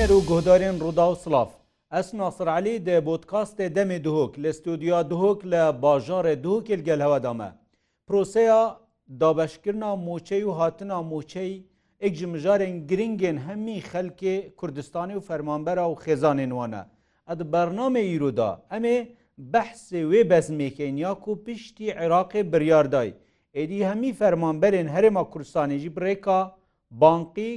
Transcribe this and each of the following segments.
بینەر و گۆدارێن ڕوودا و سلااف ئەس ناسرعلی دە بۆتکاستێ دەمێ دهۆک لە ستودیا دهۆک لە باژارە دهۆکل گەل هەوەدامە پرۆسەیە دابەشکردنا موچەی و هاتنا موچەی ئەک ژمژارên گرنگên hemî xelkê Kurdistanê û fermanbera û xêzanên wane. Ed bername îroda em ê behsê wê bezmêkên ya ku piştî Iraqê biryarday. Êdî hemî fermanberên herêma Kurdistanê jî birêka bankî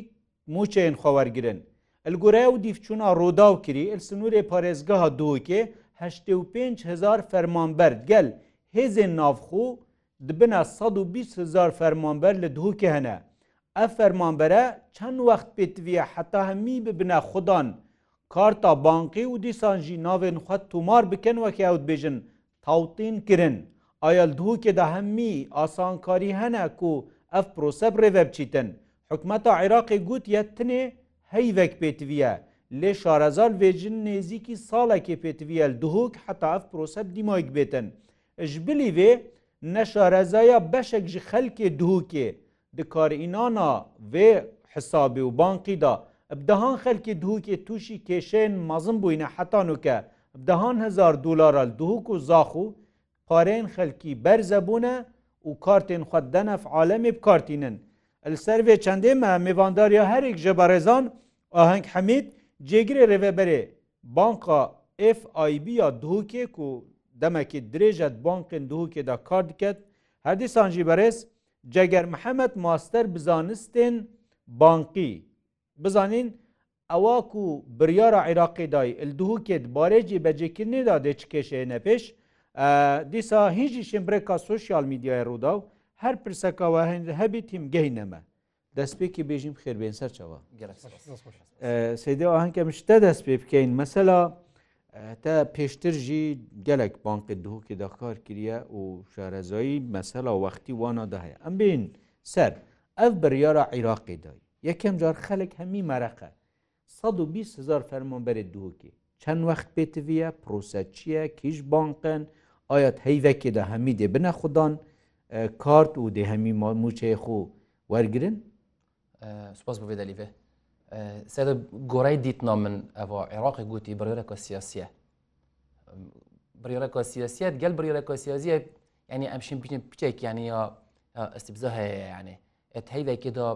moçeyên xewergirin. ئەلگورای و دیفچوونا ڕووداو کری ئل سنوورێ پارێزگەها دووکێ 5هزار فەرمانبەر گەل هێزێن نافخۆ دبنە 120هزار فەرمانبەر لە دووکە هەنە ئە فەرمانبەرە چەند وەخت پێتویە حتا هەمی ببنە خوددان کارتا بانقی و دیسانژی ناوێن خەت تومار بکەن وەکی ئەوت بێژن تاوتین کرن ئایل دووکێدا هەممی ئاسانکاری هەنە و ئەف پرۆسەب ڕێڤە بچیتن حکومەتا عێراقی گوت یەتنێ heyvek pêtiviye lê şarezal vêjin nêzîkî salekê pêtiviye duhok heta ev proseb dîmayek bêtin. Ji bilî vê neşarezaya beşek ji xelkê duhokê dikarînana vê hesabî û bankî da dehan xelkê duhokê tuşî kêşeyên mazin bûyine hetanuke dehan hezar dolar duhok û zaxû parên xelkî berzebûne û kartên xwe denef alemê bikartînin. Li servê çendê me mêvandariya herek ji barêzan aheng hemîd cêgirê rêveberê banka FIB ya duhokê ku demekî dirêjet bankên duhokê da kar diket, her dîsan jî berez ceger Mehemed master bizanistên bankî. Bizanîn ewa ku biryara Iraqê dayî il duhokê dibarê cî becekirnê da dê çikêşe nepêş, dîsa hin jî şimbreka sosyal medyaya rûdaw, هەر پرسەکەەوە هەندە هەبیتیم گەینەمە دەستپێکی بێژیم خێربێن سەرچەوە سیدەوە هەنکەمشتە دەست پێ بکەین مەسەلا تا پێشترژی گەلک بانکت دووکی دەخار کریە و شارەزایی مەسەلا وەختی وانە داهەیە ئەم بین سەر ئەف بڕیاە عیراقی دای یەکەم جار خەلک هەمی مەرەقە 120 هزار فەرمانبەرێت دووکی چەند وەخت پێتویە پرۆسە چییە کیش بانکن ئاەت هەیڤێکی دا هەمی دێ بنە خوددان کارت و دێهەمی ماموچێخ و وەرگن سپاس بۆ بێدەلیێ سەد گۆڕای دیتنا من ئەوە عێراقی گوتی بڕێرەکە سیاسە بڕێرەکە سیاسەت گەل بڕێرەکە سیازیە ینی ئەمشین پیتن پچێک ینی یا ئەستیبزە هەیە یانێ هەیوێکیدا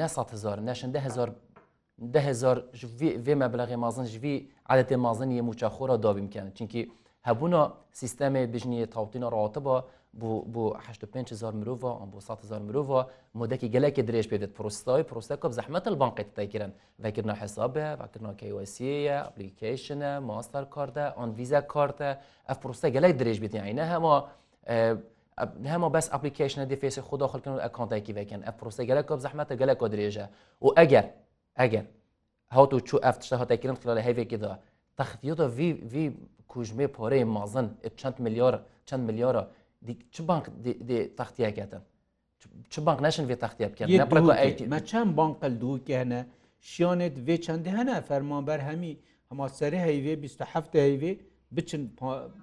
نە 100هزار نەشن ده هزار vê me bileغê mazin ji vî edetê mazin yê mûçaxora dabîmkenin çinkî هەبوونا سیستەمی بژنیە تاوتینە ڕاتبە بۆ 5هزار مرۆڤ ئەم بۆ 100هزار مرۆڤ مدەکی گەلێکی درێژ پێدت پرۆستاوی پرۆستەکە زەحمەت بانقی تتەکردن ڤکردنا حسابە ڤکردنا کیسیە ئەپلیکیشنە ماستەر کاردە ئەن ویزە کارتە ئەف پرۆستە گەلێک درێژ بێتی عینە هەما هەمە بەس ئەپلیکیشنە دیفێسی خدا خلکردن ئەکانتێکی بکەن ئە پرۆستە گەلێک زەحمەتە گەلێک درێژە و ئەگەر ئەگەر هاوت و چوو ئەفتشتە هاتەکردن خلال هەیەێکیدا تەختیۆدا کوژمê poreyê mazin çend milyar çend milyara çi bank textiyeketin çi bank neşin vê textiye bikin me çend bankil dûke hene şiyanê vê çendî hene fermanber hemî hema serê heyvê 27 heyvê biçin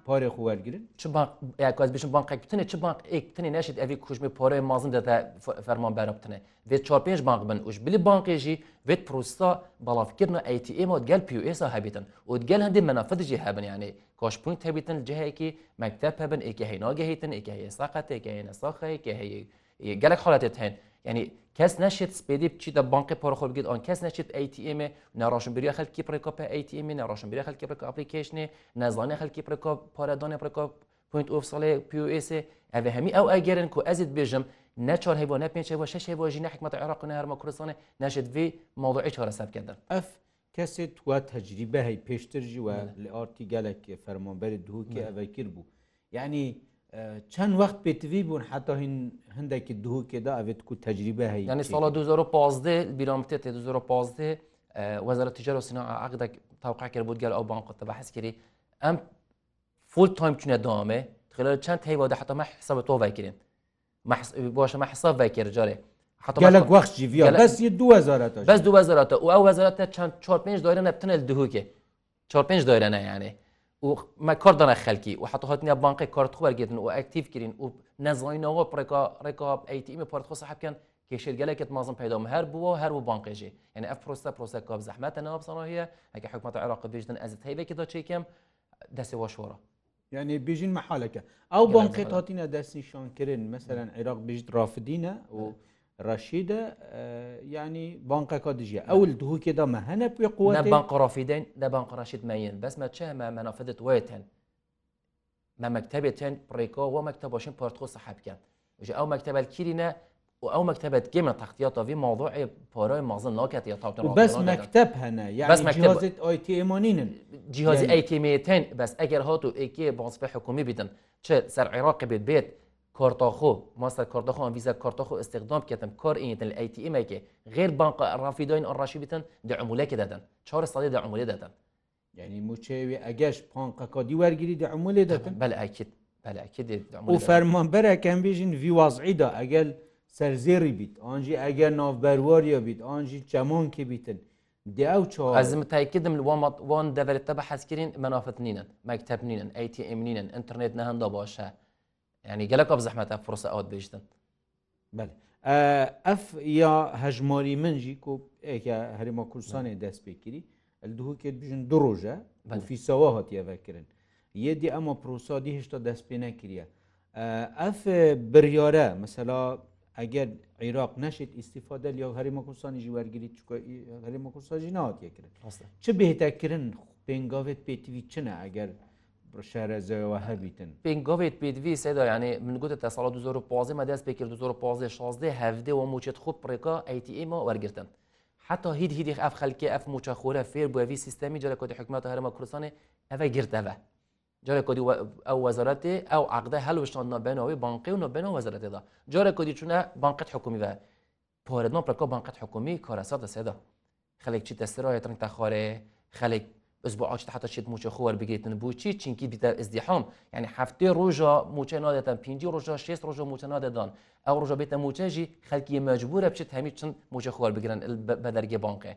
parê xu wergirin? Çi bank biçin bankek bitine çi bank ek bitinê neşit evî kuşmê parê mazin de te ferman berra bitine. Vê çarpêj bank bin û ji bilî bankê jî vê prosta balafkirna ATM ot gel PSA hebitin û gel hindê menafet jî hebin yani koşbûn hebitin cihekî mekteb hebin êke heyna gehitin êke heye saqet êke heye nesaxeyke heye gelek haletê hen yani کەس نشێت سپێدی بچیتە بانکی پۆرخۆ بگیت ئەوان کەس نشێت ئەTM ناڕۆشنبیری خەلکی پرێکۆپ ئەTM ناڕۆشنبیری خەلکی پرک ئاپلیکیشنێ نازانانی خەلکی پرکۆپ پارەدانە پرکۆپ پوینت ئۆف ساڵێ POS ئەێ هەمی ئەو ئەگەرن کو ئەزیت بێژم نەچار هەیە نە پێ بۆ شش بۆژی نحکمەت عێراق و هەرمە کوردستانە نشێت V ماڵی چارە سەبکردن ئەف کەسێت توە تەجریبە هەی پێشترژی وە لە ئارتی گەلێک فەرمانبەر دووکە ئەڤەکرد بوو یعنی چەند وەخت پێتوی بوون حتا هین هەندێکی دووکێدا ئەوێت کو تەجریبە هەیە ینی ساڵە 2015 بیرامتێت 2015 وەزارە تجار و سنا عقدە تاوقع کرد بود گەل ئەو بانقتە بە حەسکری ئەم فول تایم چونە دامێ خلال چەند هەیوادا حتا مە حساب تۆ ڤایکردن باشە مە حساب ڤایکرد جارێ gelek wext jîviya bes du wezarata bes du wezarata û ew wezarata çend çor pênc dayrene tinel dihûkê çor pênc dayrene yanê وما کردنە خەلکی و حتوهاتنیە بانقی کارت وەرگێتن و ئەکتیف کرین و نەزانینەوە پرێکا ڕێکاب ئەیتیمە پارتخۆ سەحبکەن کێشێرگەلێکت مازم پیدام هەر بووە هەرو بانقێژێ یعنی ئەف پرۆستە پرۆسە کاب زەحمەتە ناوابسانە هەیە ئەگە حکومەت عراق بێژدن ئەز هەیبێکی داچێکم دەسێەوە شۆڕە یعنی بێژین مەحالەکە ئەو بانقی هاتیینە دەستنیشانکردن مثلەن عێراق بژ رافدینە و رشيدة يعني بنك كادجية أول دهو كده ما هنا بقوة نا بنك رافدين نا بنك رشيد ماين بس ما تشه ما منافذة ويتن ما مكتبة تن بريكو ومكتبة شن بارتخو صحاب كان وجا أو مكتبة الكيرينا وأو مكتبة جيمة تغطياتها في موضوع باراي مازن لاكت يا طاقتنا بس مكتب هنا يعني بس مكتب جهاز اي تي امانين جهاز يعني. اي تي ميتين بس اگر هاتو اي كي بانصفه حكومي بدن چه سر عراق بيت بيت کارتاخو ماست کارتاخو ان ویزا کارتاخو استخدام کردم کار اینتن ال تی ام که غیر بانک رافیداین ان راشی بیتن د عموله که دادن 4 سالی د عموله دادن یعنی موچوی اگش بانک کا دی ورگیری د عموله دادن بله اکید بله اکید د عموله و فرمان بر کم بیژن وی وضعی دا اگل سرزیری بیت آنجی اگر نافبرواریا بیت آنجی چمان که بیتن دي او تشو ازم تاكيدم وان دبل تبع حسكرين منافط نينن مكتب نينن اي تي ام نينن انترنت نهندا باشا ینی گەلک زەحمەتە فرسە ئەوت بشتن ئەف یا هەژمۆری منجی کۆپێکە هەرمە کوردستانی دەستپێکگیری دوو کرد بژن دو ڕۆژە بەفیسەوە هاتیەڤەکردن یەدی ئەمە پرۆسادی هشتا دەست پێ نەکریە ئەف بریارە مەسەلا ئەگەر عێراق نەشێت ئیسیفادە یا هەرمە کوردستانی ژوەرگری هەرمە کوردساژی ناواتیەکردن چ بهێتەکردن پێنگاوێت پێتیوی چنە ئەگەر شارەزەوە هەبیتن پێنگۆێت پێویست دا یانێ من گوتە تا ساڵ 2015 مە دەست پێکرد 2015 16 هەفتێ و موچێت خوب پڕێکا ئەیتیئمە وەرگتن. حتا هیچ هیدی ئەف خەلکی ئەف موچە خۆرە فێر بووەوی سیستەمی جارە کۆتی حکومەتە هەرمە کوردستانی ئەە گرتەوە. جارە کۆدی ئەو وەزارەتی ئەو عقدە هەلوشتان نبێنەوەی بانقی و نبێن وەزارەتێدا. جارە کۆدی چونە بانقت حکومیە. پۆردن پرکۆ بانقت حکومی کارەساتە سێدا. خەلێک چی تەسرە ترنگ تا خۆرێ خەلێک بەس بۆ ئاش حتا شێت موچە خۆوە بگەیتن بۆچی چینکی بیتە ئزدیحام یعنی هەفتێ ڕۆژە موچە نادەتەن پێ ڕۆژە 6 ڕۆژە موچە نادەدان ئەو ڕۆژە بێتە موچەژی خەلکی مەجبورە بچێت هەمی چند موچە خۆوە بگرن بە دەرگێ بانکێ.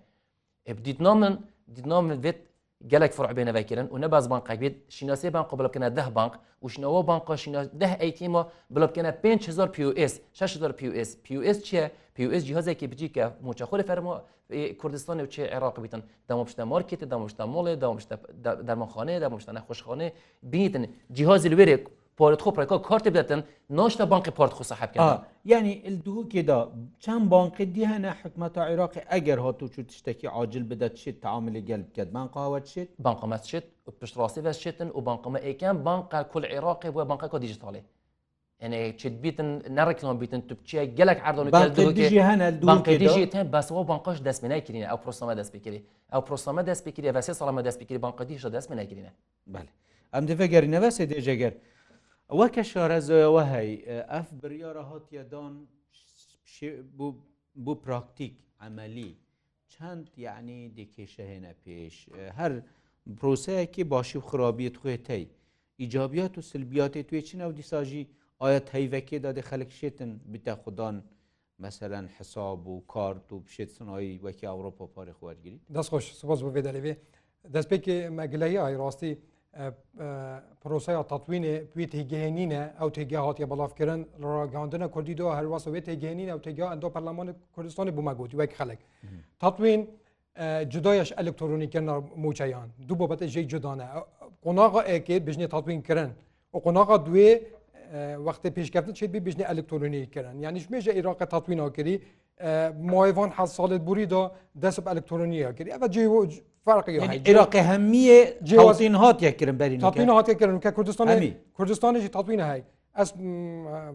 بدیت نامن دیت نام بێت gelek furع bêne vekirin û nebaz banka bê şînasê banka bilkine deh bank û şinava banka deh eytîma bilkene 5000 POS 6000 POS POS çiye POS cihazekî bici ke moçaxê ferma Kurdistanê û çi Iraq bîtin damoşta marketê damoşta molê damoşta dermanxanê damoşta nexxoşxanê bîtin cihazî wêrê پارتخۆ پرەکە کارتی بدەن ناشتا بانکی پارتخۆ سەحب کرد یعنی الدووکێدا چەند بانکی دی هەنە حکومەتە عێراقی ئەگەر هاتو چ تشتێکی عاجل بدە چیت تعاملی گەل بکرد بانقاوە چیت بانقەمە چێت پشتڕاستی بەشێتن و بانقمە ئەیکەم بانقا کل عێراقی بۆە بانقەکە دیجیتاڵی چیت بیتن نەڕێکمان بیتن تو بچە گەلک عردۆژی هەن بەسەوە بانقش دەستمە ناکرینە ئەو پرۆسەمە دەست بکری ئەو پرۆسەمە دەست بکری بەسێ ساڵمە دەست بکری بانقدیشە دەستمە ناکرینە بله ئەم دەفەگەری نەوەسێ دێژەگەر وەکە شارەزەوە هەی ئەف بریاە هاتیەدان بۆ پراکتیک ئەمەلی چەند یعنی دیکێشەهێنە پێش هەر پرۆسەیەکی باشی و خراپیت خوێتەی ئیجابیات و سلبیاتی توێ چینە و دیساژی ئایا تەیڤەکێ دادی خەلکشێتن بتە خوددان مثلەن حساب و کارت و پشێت سنایی وەکی ئەوروپا پارێ خوارگیری دەستخۆش سپاس بۆ بێدەلێ دەستپێکی مەگلەیە ئای ڕاستی پرۆسەیە تەتوینێ توی تێگەهێنینە ئەو تێگە هااتە بەڵافکردن ڕگەاندنە کوردی دو هەرواسە وێ تێگەهێنینە و تێگە ئەندۆ پەرلەمانی کوردستانی بوومەگوتی وەک خەلک تەتوین جدایش ئەلکترۆنیکردن موچەیان دوو بەبەتە ژێ جدانە قۆناغا ئەکێت بژنێ تەتوینکردن و قۆناغا دوێ وقتی پیشکەفتن چێت ببیژنە ئەلکترۆنیکردن یانیش مێژە عێراقە تاتوینەوەکردی مایڤان حە ساڵت بوریدا دەست ئەلکترۆنیە کردی ئەە جێ فرقی عێراقی هەمیە جێوازین هاتیەکردن بەرین تاتوین هاتیکردن کە کوردستان هەمی کوردستانێکی تاتوینە هەی ئەس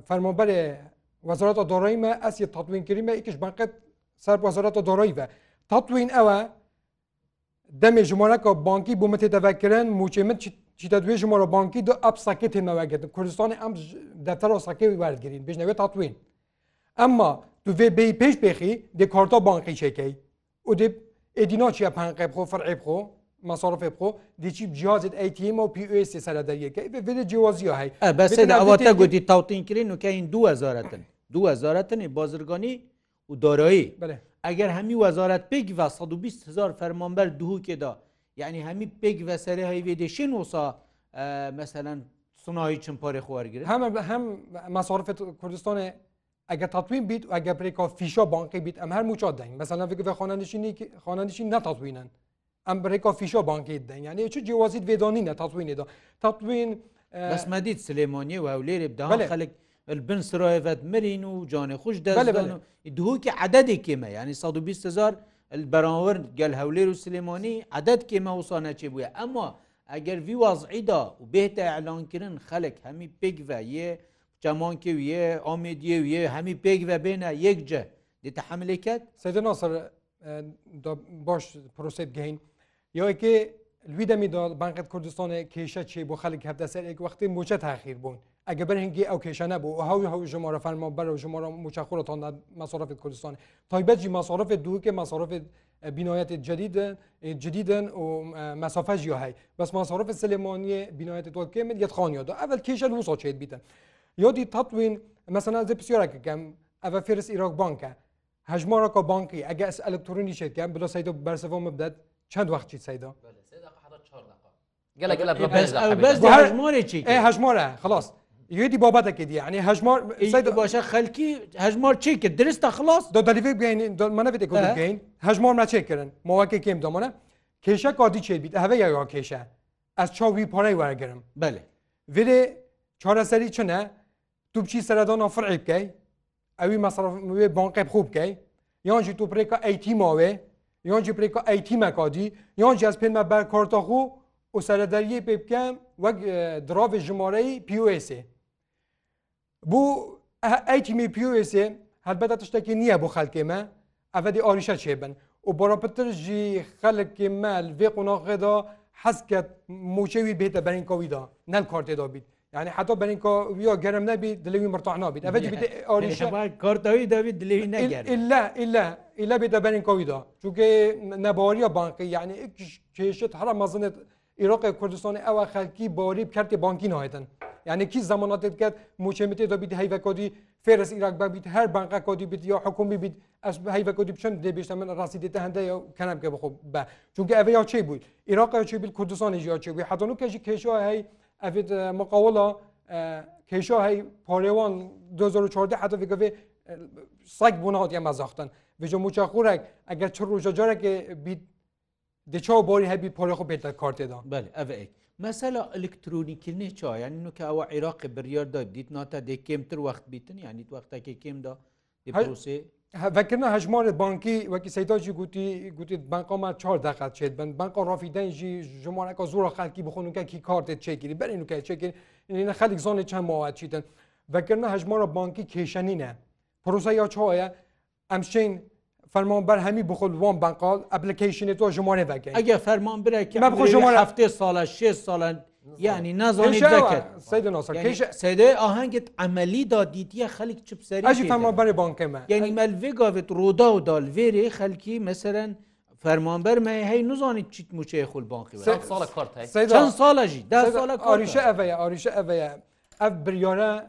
فەرمۆبەرێ وەزارەتە دۆڕیمە ئەسی تاتوینکردیمە ئیکش بانقت سەر وەزارەتە دۆڕیە تاتوین ئەوە دەمێ ژمارەکە بانکی بوومەتێ دەڤکردن موچێمت جدا دوێژ مۆرە بانکی دو ئەپ ساکێت هێمەوەگەت کوردستانی ئەم دەتەرە ساکەوی وەرگرین بژنەوێت تاتوین ئەمما تو vê bê pêş pêxî dê karta bankî çekey û dê êdîna çiya penqebxo firqebxo mesarofêbxo dêçî cihazet ATM û PUS sere deriyeke ve vê ciwaziya hey besê ava te gotî tawtîn kirin û keyin du wezaretin du wezaretin bazirganî û darayî eger hemî wezaret pêk ve 120 hezar fermanber duhukê da یعنی هەمی پێک vəسەری هەیێ دێشین وسا مەسەەن سنایی چم پارێ خوارگیر هەمە بە هەم مەسارفت کوردستانێ ئەگە تاتوین بیت و ئەگە پرێکا فیشا بانکی بیت ئەم هەر موچات دەنگ مەسەەن فکر خانانشینی خانانشین نەتاتوینن ئەم برێکا فیشا بانکی دەنگ یعنی چ جیوازیت وێدانی نەتاتوینێدا تاتوین بەسمەدیت سلێمانی و هەولێرێ بداڵێ خەلک بن سرایەت مرین و جانێ خوش دەڵێ دووکی عددێکێمە ینی 120 هزار بەراورد گەل هەولێر و سلێمانی عادەت کێمە وسانە چێ بووە ئەمە ئەگەر وی وازعیدا و بێتە ئەلانکردن خەلک هەمی پێکڤە یە چەمانکە ویە ئامێدیە ویە هەمی پێکڤە بێنە یەکجە دێتە حملێکت سەدە ناسەر باش پرۆسێت گەین یەوەکێ لوی دەمیدا بانقت کوردستانە کێشە چێ بۆ خەلک هەفتە سەر ێک وقتی موچە تاخیر بوون ئەگە بەرهنگگی ئەو کێشانە بوو هەوی هەوی ژمارە فەرما بەرە و ژمارە موچخورەتان مەصرفی کوردستان تایبەتجی مەصرفی دووکە مەصرفی بینایەت جدید جدیدن و مسافه جی هەی بەس مەصرف سلمانی بینایەت تۆکە من یەت خانیادا ئەل کێشە وسا چێت بیتن یادی تاتوین مەسەنا زە پسیۆرەکەکەم ئەە فرس عراق بانکە هەژمارەکە بانکی ئەگە ئەس ئەلکترۆنی شێتکەم بلا سید و بەرسەوە مبدەت چەند وقتی سیدا هەژمارێکی هەژمارە خلاص یدی بابەتەکە دیعنی هەژمار باشە خەلکی هەژمار چێکە درستە خلاص دو دەلیفێ بین منەێتین هەژمار ناچێکردن مواکە کێم دەمانە کێشە کادی چێبییت هەوە یاگان کێشە ئەس چاوی پارەی وەرگرم بەێ وێ چارەسەری چنە تو بچی سەردان فرعی بکەی ئەوی مەسەێ بانقی خوب بکەی یانجی تو پرێکە ئەیتی ماوێ یانجی پرێکە ئەیتی مەکادی یانجی ئەس پێمە بەر کارتەخو و سەردەریە پێ بکەم وەک دراێ ژمارەی پیسێ Bu eykimî PSê helbeta tiştekî niye bu xelkê me evdî arîşa çêbin û borapitir jî xelekê me vê qonaxê da hezket moçewî bête berînkavî da nel kartê da bît yani heta berînka viya gerem nebî dilewî mirtax nabît ev kartawî davî dilewî illa illa illa bête berînkavî da çûkê nebariya bankî yani ik çêşit hera mazinet Iraqê Kurdistanê ew xelkî barî kertê bankî naytin. یانێکی زماناتێت کات موچێمتێ دەبییت هەیڤ کۆدی فێرس عراق بابییت هەر بانقا کۆدی بیت یا حکومی بیت ئەس هەیڤ کۆدی بچەند دەبیێشتە من ڕاستی دێتە هەندە کەنابکە بخۆ بە چونکە ئەوە یا چی بووی عراق چی بیت کوردستانی یا چی بووی حدانو کەژی کێشە هەی ئەێت مقاوڵە کێشە هەی پارێوان 2014 حتەێ سایک بوونات ئەمە زاختن بژە موچەخورێک ئەگەر چ ڕژەجارێک بیت دچا بۆری هەبی پۆلەخۆ پێتە کارتێدا بەێ ئەێک Mesela elektronikiline çayan nu ki ava Iraqê biryarda dît nata de kêmtir wext bîtin yanî wextekê kêm da dîprosê vekirna hejmarê bankî wekî seyda jî gotî gotî banka me çar deqet çêd bin banka rafîden jî ji mareka zora xelkî bixonukekî kartê çêkirî berê nuke çêkir ne xelik zanê çend maet çîtin vekirna hejmara bankî kêşenîne Prosa ya çaya em şeyin فرمان بر همی بخود وان بنقال اپلیکیشن تو جمانه بگه اگه فرمان بره که من جمانه هفته سال 6 سال یعنی نزانید بکرد سید ناصر یعنی کیش سید آهنگت عملی دا دیدی خلق چپ سری اجی فرمان بر بانک من یعنی ملوی گاوت رودا و دالویری خلکی مثلا فرمانبر ما هی نزانید چیت موچه خل بانکی بره سال کارت هی چند سال اجی 10 سال کارت آریشه اویا آریشه اویا ev biryane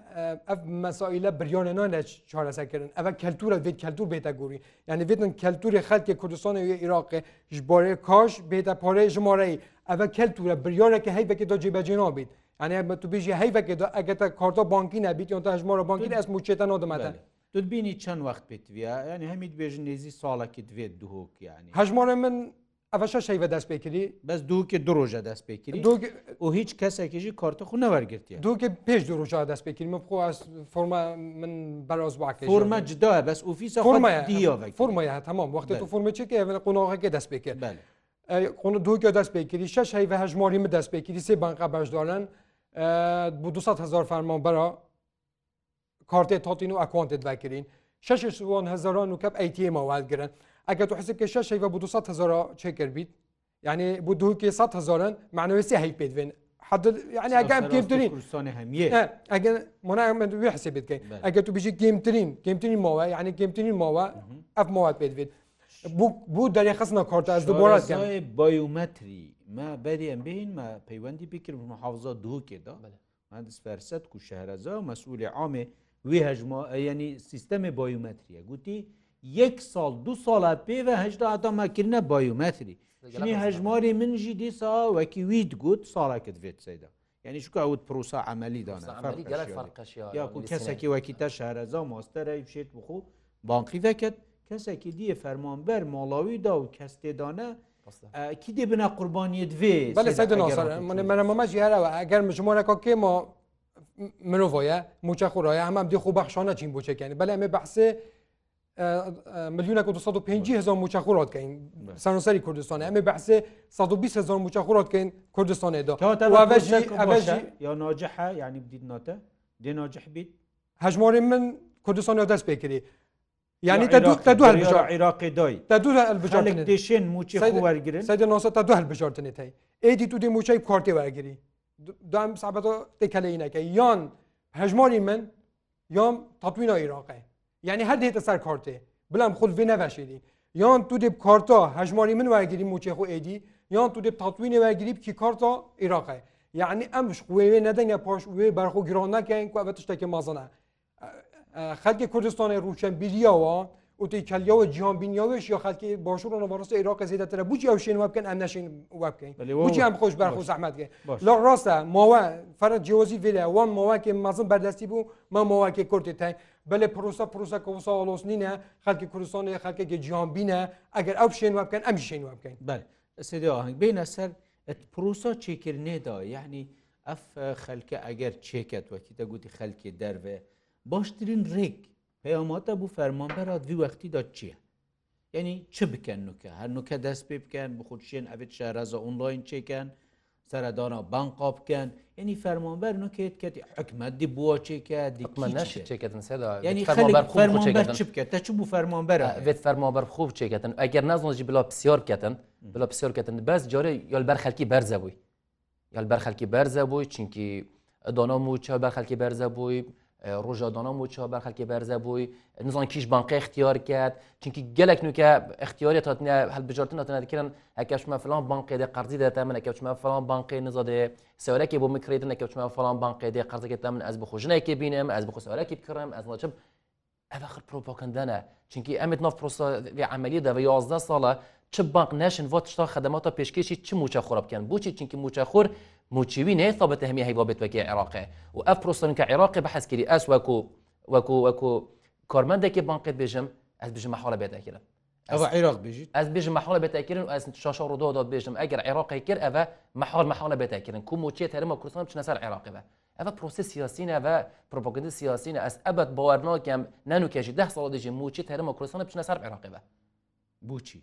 ev mesaîle biryanenan ne çaresekirin ev keltura vê keltur bête gorî yani vêtin kelturê xelkê Kurdistanê û Iraqê ji borê kaş bête parê ji moreyî ev keltura biryareke heyvekê da cêbecê nabît yani tu bêjî heyvekê da ege te karta bankî nebît yon te hejmara bankî ez mûçête nadimete. Tu bînî çend wext pêtiviya yani hemî dibêjin nêzî salekî divê duhok yani. Hejmara min ئەفەش شەی بە دەست پێکردی بەس دووکە درۆژە دەست پێکردی و هیچ کەسێکیژی کارتەخ نەوەرگرتی دووکە پێش درۆژە دەست پێکردمە بخۆ فۆرمە من بەرەز باکە فۆرمە جدا بەس ئوفیسە فۆرمەیە فۆرمەیە هەتەمام وقتی تو فۆرمەچێکی ئەێ قۆناغەکە دەست پێکرد قۆن دووکە دەست پێکردی شش هەی بە هەژماری من دەست پێکردی سێ بانقا بەشدارن بۆ 200 هزار فەرمان بەرە کارتێ تاتین و ئەکۆنتت بەکردین 6 هزاران و کەپ ئەیتیمەوەگرن. ئەگە تو حسب کێشە شەیە بۆ 200 هزار چێکرد بیت یعنی بۆ دوکێ 100 هزارن معنوێسی هەیت پێت بێن يعني ئەگەم گێمترین ئەگەن منایمەند وێ حسێ بکەین ئەگە تو بژی گێمترین گێمترین ماوە یعنی گێمترین ماوە ئەف ماوات پێت بێت بوو دەری خستنە کارتاز دوبارە بایومەتری ما بەریان بین ما پەیوەندی بکرد محافزە دووکێدا مادسپەرسەت و شەهرەزا مەسوولی عامێ وی هەژما ینی سیستەمی بایومەتریە گوتی یەک ساڵ دو ساڵە پێوە هەشدا ئاتاماکردە بایومەتری ژنی هەژماری منژی دیسا وەکی وید گوت ساڵەکەت بێت سەدا یعنی شکوت پروسا عملی دانا یاکو کەسێکی وەکی تا شارەزا ماستەرە بشێت بخۆ بانقی دەکەت کەسێکی دیە فەرمانبەر ماڵاویدا و کەستێدانە کی دێ بنا قوربانیت دوێ منەمەمە ژیارەوە ئەگەر مژمۆرەکە کێمە مرۆڤە موچە خوڕایە ئەمام دی خوب بەخشانە چین بچەکەن بەلێ ئەمێ بەحسێ میلیونە 1950هزار موچەخوراتکەین سەرسەری کوردستانە ئەمێ بەحسێ 120هزار موچەخوراتکەین کوردستانێدا یا ناجحە یعنی بدیدناتە دێ ناجح بیت هەژماری من کوردستانی دەست پێکردی یعنی عراقی دای دێشێن موچی وەرگن دو بژارتنێت ئیدی تو دی موچەی کارتی وەرگری دام سابەتەکەلەینەکە یان هەژماری من یام تاتوینە عراقی یعنی هەر دێتە سەر کارتێ بلام خود vê neveşêdî یان tu dêb karta hejmarî min wegirî moçê xu êdî yan tu dêb tatwînê wegirîb ki karta Iraqe yani em ji wê nedenge paş wê berxu giran nekein ku ev tiştekê mazana xelkê Kurdistanê rûçen biriya wa tê keliya ve cihan binyaweş ya xelkê başûrona varsa Iraqê zêdetere bu ew şên webkin em neşin webkin em xş berxu zehmetke La rast e mawe fere cewazî vê wan mawekê mezin berdestî bû me mawekê Kurtê teng بلێ پرۆسە پرۆسە کە وسا وڵۆس نینە خەکی کوردستانی خەکێکی جیانبینە ئەگەر ئەو شێنوە بکەن ئەم شێنوە بکەین بەێ ئەهنگ بینە سەر پرۆسا چێکردنێدا یعنی ئەف خەلکە ئەگەر چێکت وەکی دەگوتی خەلکی دەروێ باشترین ڕێک پەیاماتە بوو فەرمانبەرات وی وەختیدا چییە؟ یعنی چ بکەن نوکە هەر نوکە دەست پێ بکەن بخودشێن ئەێت شارەزە ئۆنلاین چێکەن سەردانا بانقا بکەن ینی فەرمانبەر نوکێت کە حکمەدی بووە چێکە دیکەێت چ بوو فەرمانبەر بێت فەرمانبەر خوب چێکەن ئەگەر نازۆژی بلا پسیۆرکەتن بلا پسیۆرکەتن بەس جارێ یلبەر خەلکی بەرزە بووی یلبەر خەلکی بەرزە بووی چینکی دۆنام و چا بەر خەلکی بەرزە بووی ڕۆژادانان بۆ چا بەر خەکی بەرزە بووی نزان کیش بانقی اختیار کرد چونکی گەلک نوکە اختیاری هاتنە هەلبژارتن هاتنەکردن ئەکەشمە فلان بانقی دە قەرزی دەتە من ئەکەوتمە فلان بانقی نزادێ سەورەکی بۆ مکرێتن ئەکەوتمە فلان بانقی دێ قەرزەکەتە من ئەس بخۆژنەکی بینم ئەس بخۆ سەورەکی بکڕم ئەس ناچم ئەە خر پرۆپۆکەندەنە چونکی ئەمت ناف پرۆسی عملی دەوە 11 ساڵە چ بانک نشن بۆ تشتا خدمەتە پێشکەشی چ موچە خۆرە بکەن بۆچی چونکی موچە خۆر موچوینێ تابەتە هەمی هەیوا بێت وەکی عێراقێ و ئەف پرۆستنکە عێراقی بە حەسکری ئەس وەکو وەکو وەکو کارمەندێکی بانقیت بێژم ئەس بژم حاڵە بێتەکرم ئەوە عێراق بژیت ئەس بژم مەحاڵە بێتەکردن و ئەس شاشڕۆداد بێژم ئەگەر عێراقی کرد ئەە مەحاڵ مەحاڵە بێتەکردن کوم وچێت هەرمە کوردستان بچنە سەر عێراقیەوە ئەە پرۆسی سیاسینە بە پرۆپۆگەندی سیاسینە ئەس ئەبەت باوەرناکەم نان و کێژی ده ساڵ دژی موچی هەرمە کوردستانە بچنە سەر عێراقیەوە بچی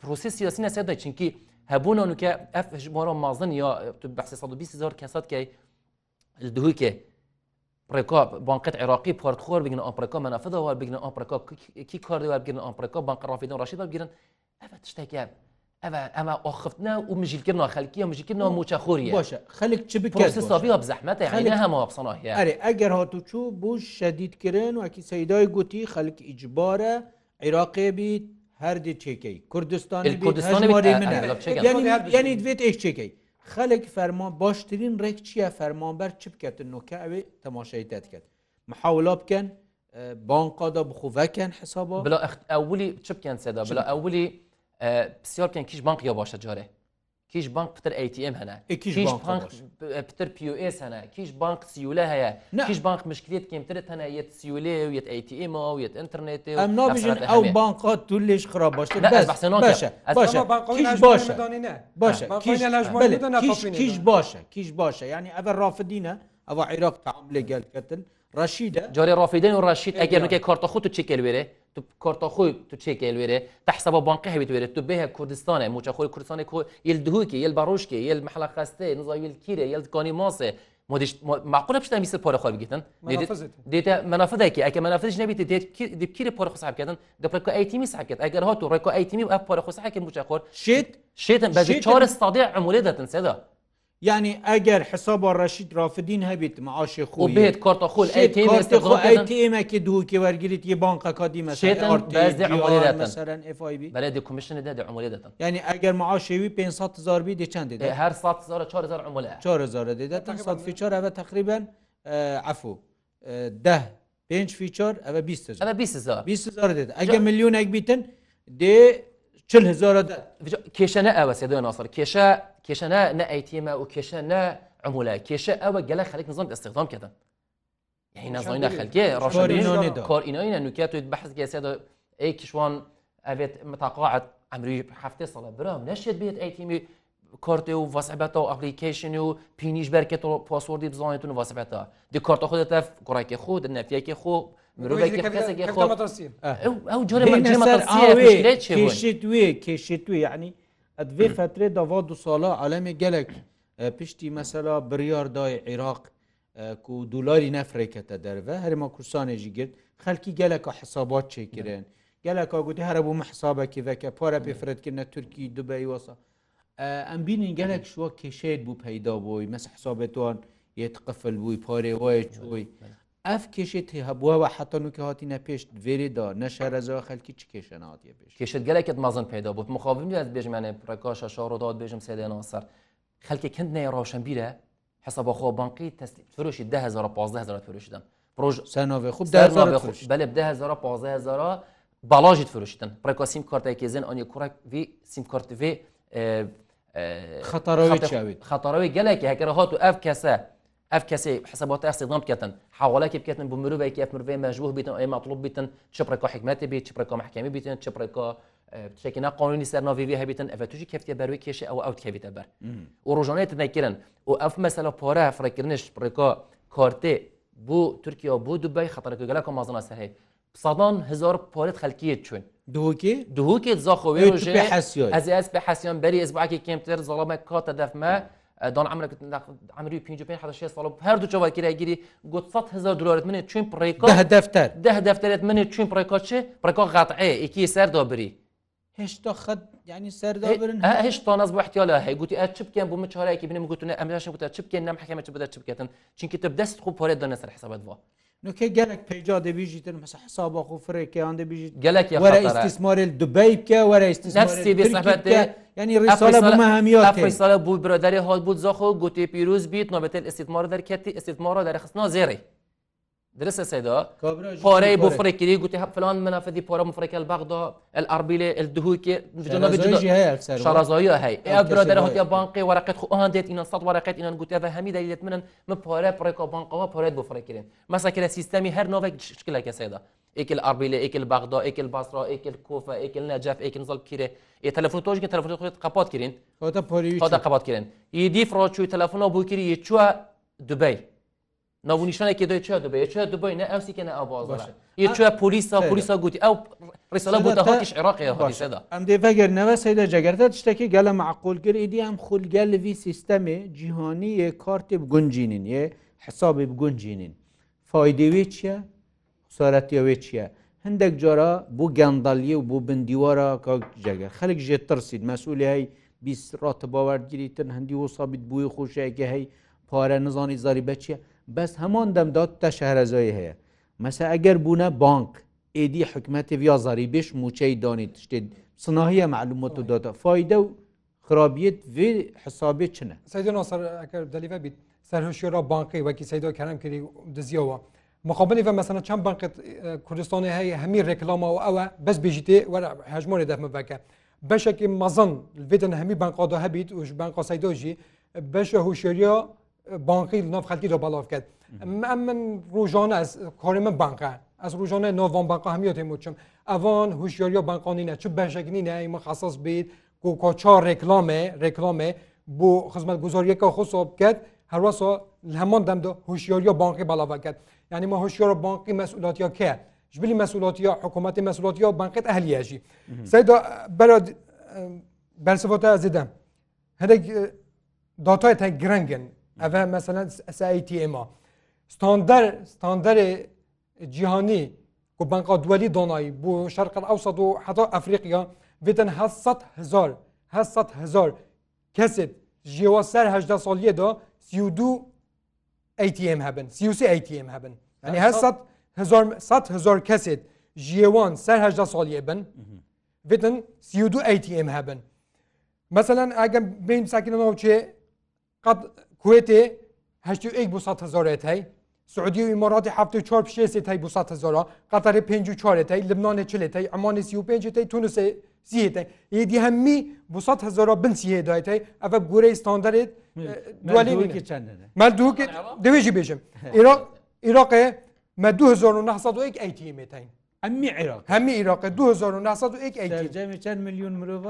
پرۆسی سیاسینە سەدا چینکی هەبوون و کە ئەف ژمارە مازن یا هزار کەسات کە دووکێ پرێکا بانقت عراقی پارتخۆر بگن ئاپرکا منەفەوە بگن ئاپرکا کی کاردەوەبگرن ئاپرکا بانق ڕافیدن ڕاشیدا بگیرن ئەە تشتێکە. ئەمە ئۆخفتنا و مژیرکردنەوە خەلکی و مژیکردنەوە موچەخۆری باشە خەلک چ بکەسابی بزەحمەتە هەمەوە بسەناهەیە ئەرێ ئەگەر هاتوچوو بوش شەدیدکردن وەکی سەیدای گوتی خەلکی ئیجبارە عێراقێبی هەردی چێکەی کوردستانی ینی دوێت ئەیش چێکەی خەلێک فەرمان باشترین ڕێک چییە فەرمانبەر چ بکەتن نوکە ئەوێ تەماشایی تەتکرد مححولا بکەن بانقادا بخوڤەکەن حساب بلا ئەولی چ بکەن سێدا بلا ئەولی پسیار بکەن کیش بانقیە باشە جارێ کیش بانک پتر ئەTM هەنا پتر POS هەنا کیش بانک سیولە هەیە کیش بانک مشکلێت کمترت هەنا یەت سیولێ و یەت ئەTM و یەت ئینتررنێت ئەم نابژن ئەو بانقات تو لێش خراپ باش باشە باشە باشە کیش باشە کیش باشە ینی ئەە ڕافدینە ئەوە عێراق تعام لێگەلکەتن ڕەشیدە جارێ ڕافیدن و ڕەشید ئەگەر نکە کارتە خوت و چکەلوێرە تو کارتا خو تو چه که الوره تحسب بانقه هبیت وره تو به کردستانه موچا خو کردستان کو یل دهوکی یل باروشکی یل محل خسته نزا یل کیره یل کانی ماسه مدش معقوله بشتن میسه پاره خو بگیتن دیتا منافذه کی اگه منافذش نبیت دیت دیب کیر پاره خو صاحب کردن دپر کو ای تیمی صاحب کرد اگر ها تو رکو ای تیمی اف پاره خو صاحب کرد موچا خور شیت شیتن بعد چهار استادع عموله دتن صدا یعنی ئەگەر حساب ڕەشید رافدین هەبیت معاش خوی بێت کارتەخۆلمەکی دووکی وەرگیت یه بانقەکەدی بەێ کمیشن دا عملی دەتم یعنی ئەگەر معاشوی 500زار دی چند دێت هەر 4000 دێت تقریبا عفو ده 5 فیچار ئەە 20 20 دێت ئەگە میلیونێک بیتن دێ چل هزار کێشە نە ئەوە سێ ناسر کێشە کێشە نە ئەیتیمە و کێشە نە عمولای کێشە ئەوە گەلە خەلک نظام استخدام کردن یعنی نازانینە خەلکێ ڕۆژین کارئینەوە نوکە توی بەحز گەسێ ئەی کشوان ئەوێت متاقاعت ئەمری هەفتێ ساڵە برام نەشێت بێت ئەیتیمی کارتێ و وەسەبەتە و ئەپلیکیشن و پینیش بەرکێت پاسۆردی بزانێتون وەسەبەتە دی کارتە خودت گوڕێکی خۆ نەفیەکی خۆ ئەو جۆرەێت وێ کێشێت توێ یعنی ئەدێ فترێ داوا دو ساڵە عالەمی گەلک پشتی مەسەلا بریاردای عێراق و دولاری نەفرێکەتە دەرە هەرمە کورسانێژی گرت خەلکی گەلەکە حسابات چێکردێن گەلەکە گوتی هەرە بوو مەحسابێکی ڤەکە پارە پێفرەتکردە تورکی دوبی وەسە ئەم بینین گەلێک شووە کێشێت بوو پەیدا بووی مەس حسابێتوان یت قفل بووی پارێ وایە چۆی ئەف کێشێت هێ هەبووەوە حەتەن و کە هاتیە پێشت وێریدا نەشارەزەوە خەلکی چ کێشەناتیە پێش کێشت گەلێکت مازن پیدا بوو مخابم دوات بێژمانێ پرکاشە شارڕۆداات بێژم سێدێنەوە سەر خەلکی کندنێ ڕۆشن بیرە حسە بەخۆ بانقی تەستی فرۆشی 15000 فرۆشتن پرۆژ سەناوێ خوب بەلێ 15000 باڵژیت فرۆشتن پرکاسیم کارتێکی زن ئەنی کوڕک وی سیم کارتێ خەتەرەوەی چاویت خەتەرەوەی گەلێکی هەکەرە هات و ئەف کەسە ئەف کەسی حسەبات ئەستیدام بکەن حواڵەکی بکەن بۆ مرۆڤێکی ئەف مرۆڤ مەژوه بیتن ئێمە مطلوب بیتن چپڕێکا حکمەتی بیت چپڕێکا محکەمی بیتن چپڕێکا شکینا قانونی سەرناویوی هەبیتن ئەە توی کەفتی بەروی کێشە ئەو ئەوت کەویتە بەر و ڕۆژانێت نەکردن و ئەف مەسەلا پارە فرەکردنش پڕێکا کارتێ بۆ تورکیا بۆ دوبی خەتەکە گەلەکە مازانە سەرهەیە سەدان هزار پارێت خەلکیە چون دوکی دوکی زاخۆێ ئەس بە حەسیان بەری ئەسبعکی کمتر زڵامە کاتە دەفمە. دان ئەمریکی پێ ساڵ هەردوو چاواکیراگیری گوت 100هزار دلارت منێ چین پڕێک دەفتەر ده دەفتەرێت منێ چین پڕێکا چێ پڕێکا غاتعێ ئەکی سەردابری هێشتا خەت ینی سەردابرن هێشتا نز بۆ احتیاە هەیە گوتی ئە چ بکەن بۆ من چارەیەکی بنم گوتونە ئەمراشم گوتە چ بکەن نەم حکەمە بدا چ بکەن چینکی تە دەست خو پۆێت دەنەسەر حسابەت بووە نوکە gelek pêca debîjîtin mesela hesaba xu firêkeyan debîjî gelek were istismarê dubey bike were istismarê yani hemiya bû birderê hat bû zaxo gotê pîroz bît nobetên istimara derketî istimara derxistna zêrê درست سيدا باري بوفريكي قلت فلان منافذي بارا مفريكا البغدا الاربيلي الدهوكي جنوب جنوب شرازايا هي ابرا در هاتيا بانقي ورقه خو ان ديت ان صد ورقه ان قلت هذا همي دليلت من من بارا بريكا بانقا بارا بوفريكي مثلا كده سيستمي هر نوفك شكلها كسيدا ايك الاربيلي ايك البغدا ايك البصره ايك الكوفه ايك النجف ايك نزل كيره اي تليفون توج تليفون خو قبات كيرين هذا باري هذا قبات كيرين يدي فراتشو تليفون ابو كيري يتشوا دبي ناونیشانێکی دوی چا دەبێت چا دەبی نە ئەوسیکەە ئاباز باشە یەکوێ پلیسا پلیسا گوتی ئەو ڕسەلا بۆ هاتیش عێراقی باشدا ئەم دێ بەگەرنەوە سەیدە جەگەرتە شتێکی گەلە معقولگر ئیدی ئەم خولگە لەوی سیستەمێ جیهانی یە کارتی بگونجینین یە حسابی بگونجینین فیدەوێ چییە؟ سارەتیەوێ چییە؟ هەندێک جارە بۆ گەندالیە و بۆ بندیوارە کاک جگە خەلک ژێ ترسید مەسوولی بیسڕاتە باوەرگیری تن هەندی وەسابیت بووی خۆشەیەکە هەی پارە نزانی زاری بەچیە؟ بەس هەمان دەمداد تە شارەزایی هەیە مەسە ئەگەر بوونە بانک ئێدی حکومەتی یا زەریبش موچەی دانی تشتێت سناهیە معلومات و داتا فایدە و خرابیت vê حسابێت چنە دەلیە بیت سەر هوشێرا بانکی وەکی سەیدا کەرم کردی دزیەوە مخابلی بە مەسەنە چەند بانکت کوردستانی هەیە هەمی ڕێکلاما و ئەوە بەس بژیتێ وەرە هەژمۆری دەمە بەکە بەشێکی مەزن بدن هەمی بانقادا هەبیت وش بانقا سەیدۆژی بەشە هوشێریا بانقی ناف خەلکی را بەڵاو کرد ئەم من ڕۆژانە ئەس کاری من بانقە ئەس ڕۆژانە ناوان بانقا هەمیە تێمچم ئەوان هوشیاریا بانقانینە چ بەشێکنی نەمە خەسەس بیت کو کۆچا ڕێکلامێ ڕێکلامێ بۆ خزمەت گوزاریەکە خۆسۆ بکرد هەروەسە هەمان دەمدا هوشیاریا بانقی بەڵاو کرد یعنی ما هوشیار بانقی مەسئولاتیا کە جبلی مەسئولاتیا حکوومەتی مەسئولاتیا بانقیت ئەهلیەژی سەدا بەراد بەرسفۆتە ئەزیدەم هەندێک داتای تە گرنگن Eve mesela SATM'a. Standar standarê cihanî ku banka duelî donayî bu şerqel ewsad û heta Efriqiya vêtin hesat hezar hesat hezar kesit jiwa ser hejda saliyê da siûdû ATM hebin siûsî ATM hebin yani hesat hezar sat hezar kesit jiwan ser hejda saliyê bin vêtin siûdû ATM hebin. Mesela egem beyin sakin çê qat کوێتێ هەشت بو هزارێت هەی سعودی و ئماراتی هەفت چهار پشێسێت هەی بو هزار قەتەر پێنج و چارێتی لبنانە چلێتی ئەمانی سی و پێنجەی تونوسێ زیێتی یدی هەممی بو هزار بنسی هێدایەتی ئەە گورەی ستاندەرێت دوالی چند مەدو دەوێژی بێژم عراقێ مە 1991 ئەیتیمێتین ئەمی عراق هەمی عراق 1991 چەند میلیون مرۆڤ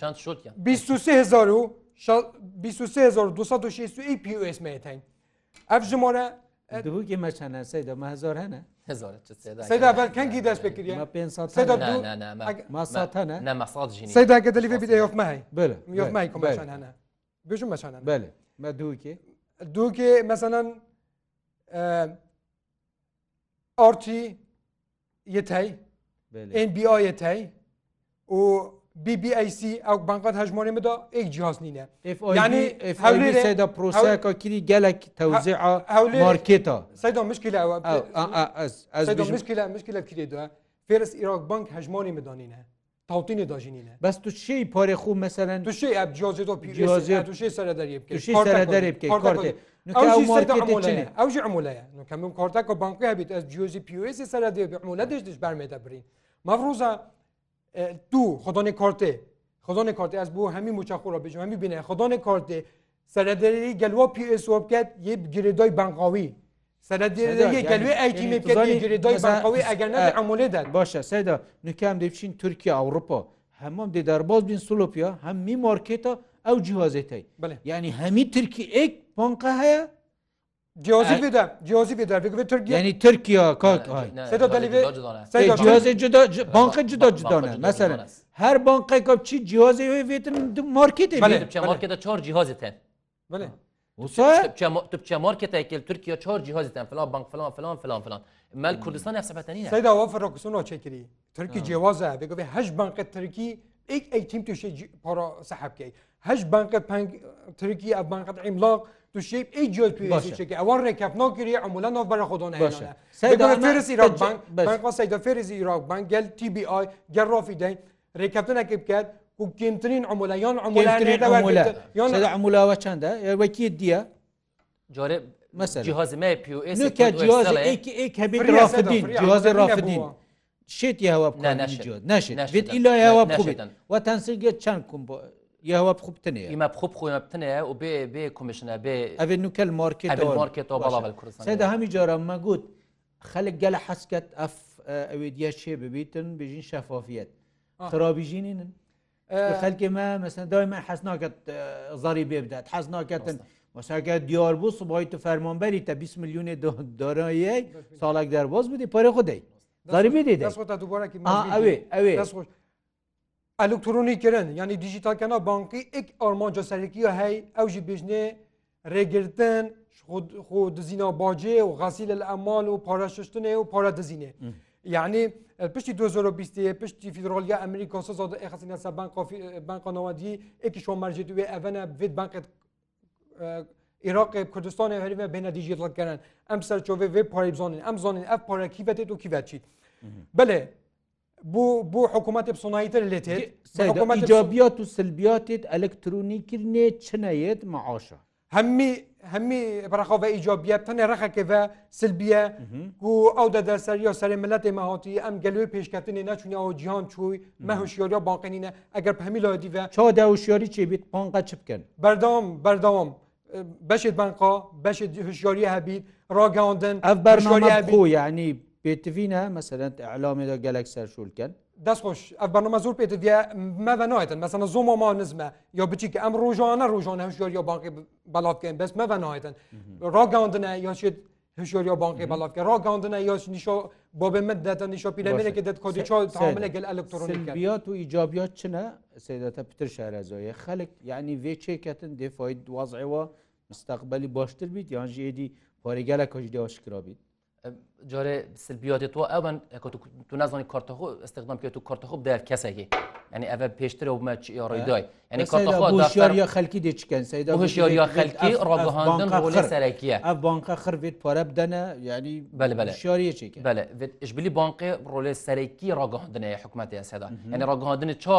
چەند شوت 23 هزار و 23,260 PUS مێتین ئەف ژمۆرە دووکی مەچەنە سەدا مەهزار هەنە کەنگی دەست بکردی سەدا کە دەلیێ بیت یۆفمای یۆفمای کومشان هەنە بژم مەچانە بەێ مە دووکێ دووکێ مەسەەن ئارتی یەتەی NBA یەتەی و BBIC ew bankat hejmonê min da ek cihaz nîne yani da proseka kirî gelek tewzi marketa Seyda mişkile mişkile mişkile kirê de Fêris Irak Bank hejmonê min danîne tawtînê dajinîne Bes tu şey parê xû meselen tu şey ev cihazê da pî tu şey ser derê derê kartê ew jî emûleye kemin karteka bankê hebît ez cihazî POS ser derê emûle diş diş bermê de birîn Mavroza تو خدان کارته خدان کارته از بو همین موچخو را بجم همین بینه خدان کارته سردری گلوا پی اس وب کرد یه گریدای بنقاوی سردری گلوی ایتیم کرد یه گریدای بنقاوی اگر نه عمله داد باشه سیدا نکام دیفشین ترکیه اروپا همم دی درباز بین سلوپیا هم می مارکتا او جهازه تای بله. یعنی همی ترکی ایک بانقه هیا Cihazı bir de, cihazı bir de. Bir Türkiye. Yani Türkiye kalk. Seda dalibi. Cihazı cüda, banka cüda cüda ne? Mesela her banka kapçı cihazı vetin markete. Bale, markete çar cihazı ten. Bale. Türkçe markete ekil Türkiye çar cihazı ten falan bank falan falan falan falan. Mel Kurdistan hesapatani ne? Seda o ferrokusun o çekiri. Türkiye cihazı. Bir de her banka Türkiye ilk eğitim tuşu para sahip ki. Her banka Türkiye banka imlak توشی ای جای توی چه که اول رکاب نگیری عمولا نو بر خودون باشه سیدا فرز ایران بانک بانک سیدا فرز ایران بانک گل تی بی آی گل رافی دین رکابتن اکیب کرد و کمترین عمولا یان عمولا سیدا عمولا و چنده وکی دیا جاره مثلا جهاز ما بي او اس نوكا جهاز ايك ايك هبيت رافدين جهاز رافدين شيت يا هواب ناشد ناشد بيت الا يا هواب وتنسيق كم یاوە بخوبتنێ ئمە بخوب خۆمەبتنێ و بێ بێ کومیشنە بێ ئەێ نوکەل مارکێتەوە بەڵاوە کوردستان سەدا هەمی جارەمە گوت خەلک گەلە حەسکەت ئەف ئەوێ دیە شێ ببیتن بژین شەفافیت خراببیژینین خەلکی مە مەسن دایمە حەسناکەت زاری بێ بدات حەزناکەتن. مساکە دیار بوو سبایی تو فەرمانبەری تا 20 میلیون دارایی ساڵک دەرباز بدی پارە خودی داری بدی ئەوێ ئەوێ ئەلکترۆنیکردن ینی دیجیتالکەنا بانکی ئیک ئارمانجا سەرەکی و هەی ئەو ژی بژنێ رێگرتن خۆ دزینا باجێ و غەسیل لە ئەمال و پاراششتنێ و پارە دزینێ یعنی پشتی 2020 پشتی فیدرالیە ئەمریکا سەزاد ئەخسینە سە بانقانەوەدی ئێکی شۆمەرجێت وێ ئەڤەنە بێت بانکت عراق کوردستان هەریمە بینە دیجیتالکردن ئەم سەرچۆێ وێ پارێ بزانین ئەم زانین ئەف پارە کیڤێت و کیڤەت چیت بەێ bu bu hukûmetê sonayîtir lê İcabiyat û silbiyatê elektronikkirnê çineyet maaşa. Hemî hemî biraxa ve îcabiyet tenê rexeke ve silbiye ku ew de derseriya serê milletê me hatiye em gelê pêşketinê neçûnya o cihan çûy me hişyariya banqenîne eger hemî ladî ve Ça de hişyarî çêbit banka çipkin. Berdam berdam. بەشێت بانقا بەشێت هشیاری هەبیت ڕاگەاندن ئەف بەرژۆری هەبوو یعنی پێتڤینە مەسەرەن ئەلامێدا گەلک سەرشولکەن دەستخۆش ئەف بەنمە زۆر پێت مەە نایێتن مەسەنە زۆمەما نزمە یا بچیکە ئەم ڕۆژانە ڕۆژان هەشۆری یا بانقی بەڵاتکەین بەس مەە نایێتن ڕاگەاندنە یاشێت هشۆری بانقی بەڵاتکە ڕاگەاندنە یاش نیشۆ بۆ بمت دەتە نیشۆ پیلەمێنێکی دەت کۆدی تااملە گەل ئەلکترۆنیات و ئیجابیات چنە سێدەتە پتر شارەزۆیە خەلک یعنی وێ چێکەتن دێفاید دوازەوە مستەقبلی باشتر بیت یانژێدی پارێگەلە کۆژدەوە شکرا بیت جارێ سلبیاتی تۆ ئەوەن تو نازانی کارتەخۆ استخدام کرد و کارتەخۆ بدەر کەسێکی ینی ئەە پێشترە و مەچ یاڕیدای ینی یا خەلکی دچکەن هشیار یا خەلکی ڕگەهاندن ڕۆلە سەرەکیە ئەف بانکە خرێت پارە بدەنە ینی بەشیارەیەکی بەش بلی بانقی ڕۆلێ سەرەکی ڕگەهاندنەیە حکوومەتی سەدا ینی ڕگەهاندنی چا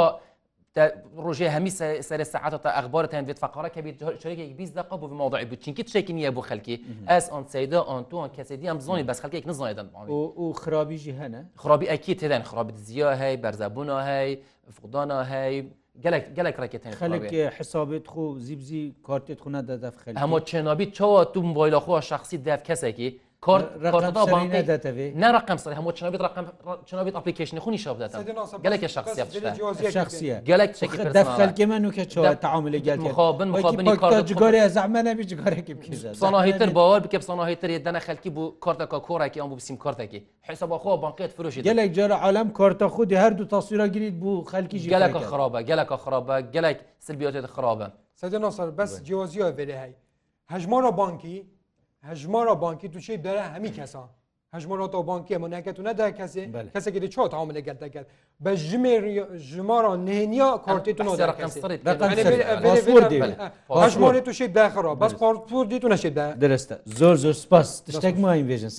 ڕۆژێ هەمی سەر سعاتە ئەخبارەتەن بێت فقاەکە بێت شێکێک بیست دق بۆ ماوەی بوو چینکی تشێکی نییە بۆ خەلکی ئەس ئۆن سەدا ئۆن تو ئۆن کەسێدی ئەم زۆنی بەس خەکێک نزانێدن و خرابیژی هەنە خرابی ئەکی تێدان خرابت زییا هەی بەرزەبوونا هەی فقدانە هەی گەلک ڕێکێتێن خەلک حسابێت خو زیبزی کارتێت خوونە دەدەف خەل هەمە چێنابی چاوە تو بۆیلەخۆ شخصی دەف کەسێکی نرقم سر هەموو چنابێت چنابێت ئەپلیکیشنی خونی شابدات گەلێک شخصیە گەلێک دەفەلکی من وکە چۆ تعاملی گەلگۆری زەمەە بیگارێکی ساناهیتر باوە بکە ساناهیتر دەنە خەلکی بوو کارتەکە کۆڕێکی ئەم بسییم کارتێکی حیسەباخۆ بانکێت فروشی گەلێک جارە عالم کارتە خودی هەردوو تاسوورە گریت بوو خەلکی گەلەکە خراپە گەلەکە خراپە گەلێک سربیێت خراپە سەر بەس جیۆزیە بێ هەی هەژمۆرە بانکی هەژمارە بانکی توچەی دەرە هەمی کەسان هەژمۆنەوە بانکی ئەمە نەکەت و نەدا کەسێ کەسێکی چۆت هاو لەگەل دەکەت بە ژمێری ژمارە نێنیا کارتێتونەژمۆری توشی داخەوە بەس پارپور دیتونە شێدا دەستە زۆر زۆر سپاس تشتێک ماین بێژن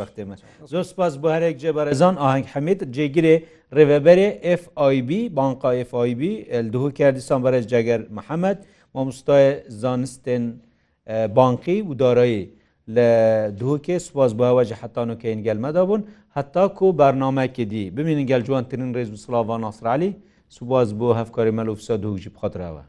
وەختێمە زۆر سپاس بۆ هەرێک جێبەرەزان ئاهنگ حەمید جێگیرێ ڕێبەرێ FIB بانقای FIB دوو کردستان بەرەج جەگەر محەممەد مامۆستای زانستێن بانقی و دارایی لە دووکێ سوپاز باوەجه حتانوکەین گەلمەدا بوون هەتا کو بەرنمەکی دی ببینین گەلجوان ترین ڕێز و سلاوان ئاسرالی سوباز بۆ هەفکاری مەلوفسە دووجی بخاتراوە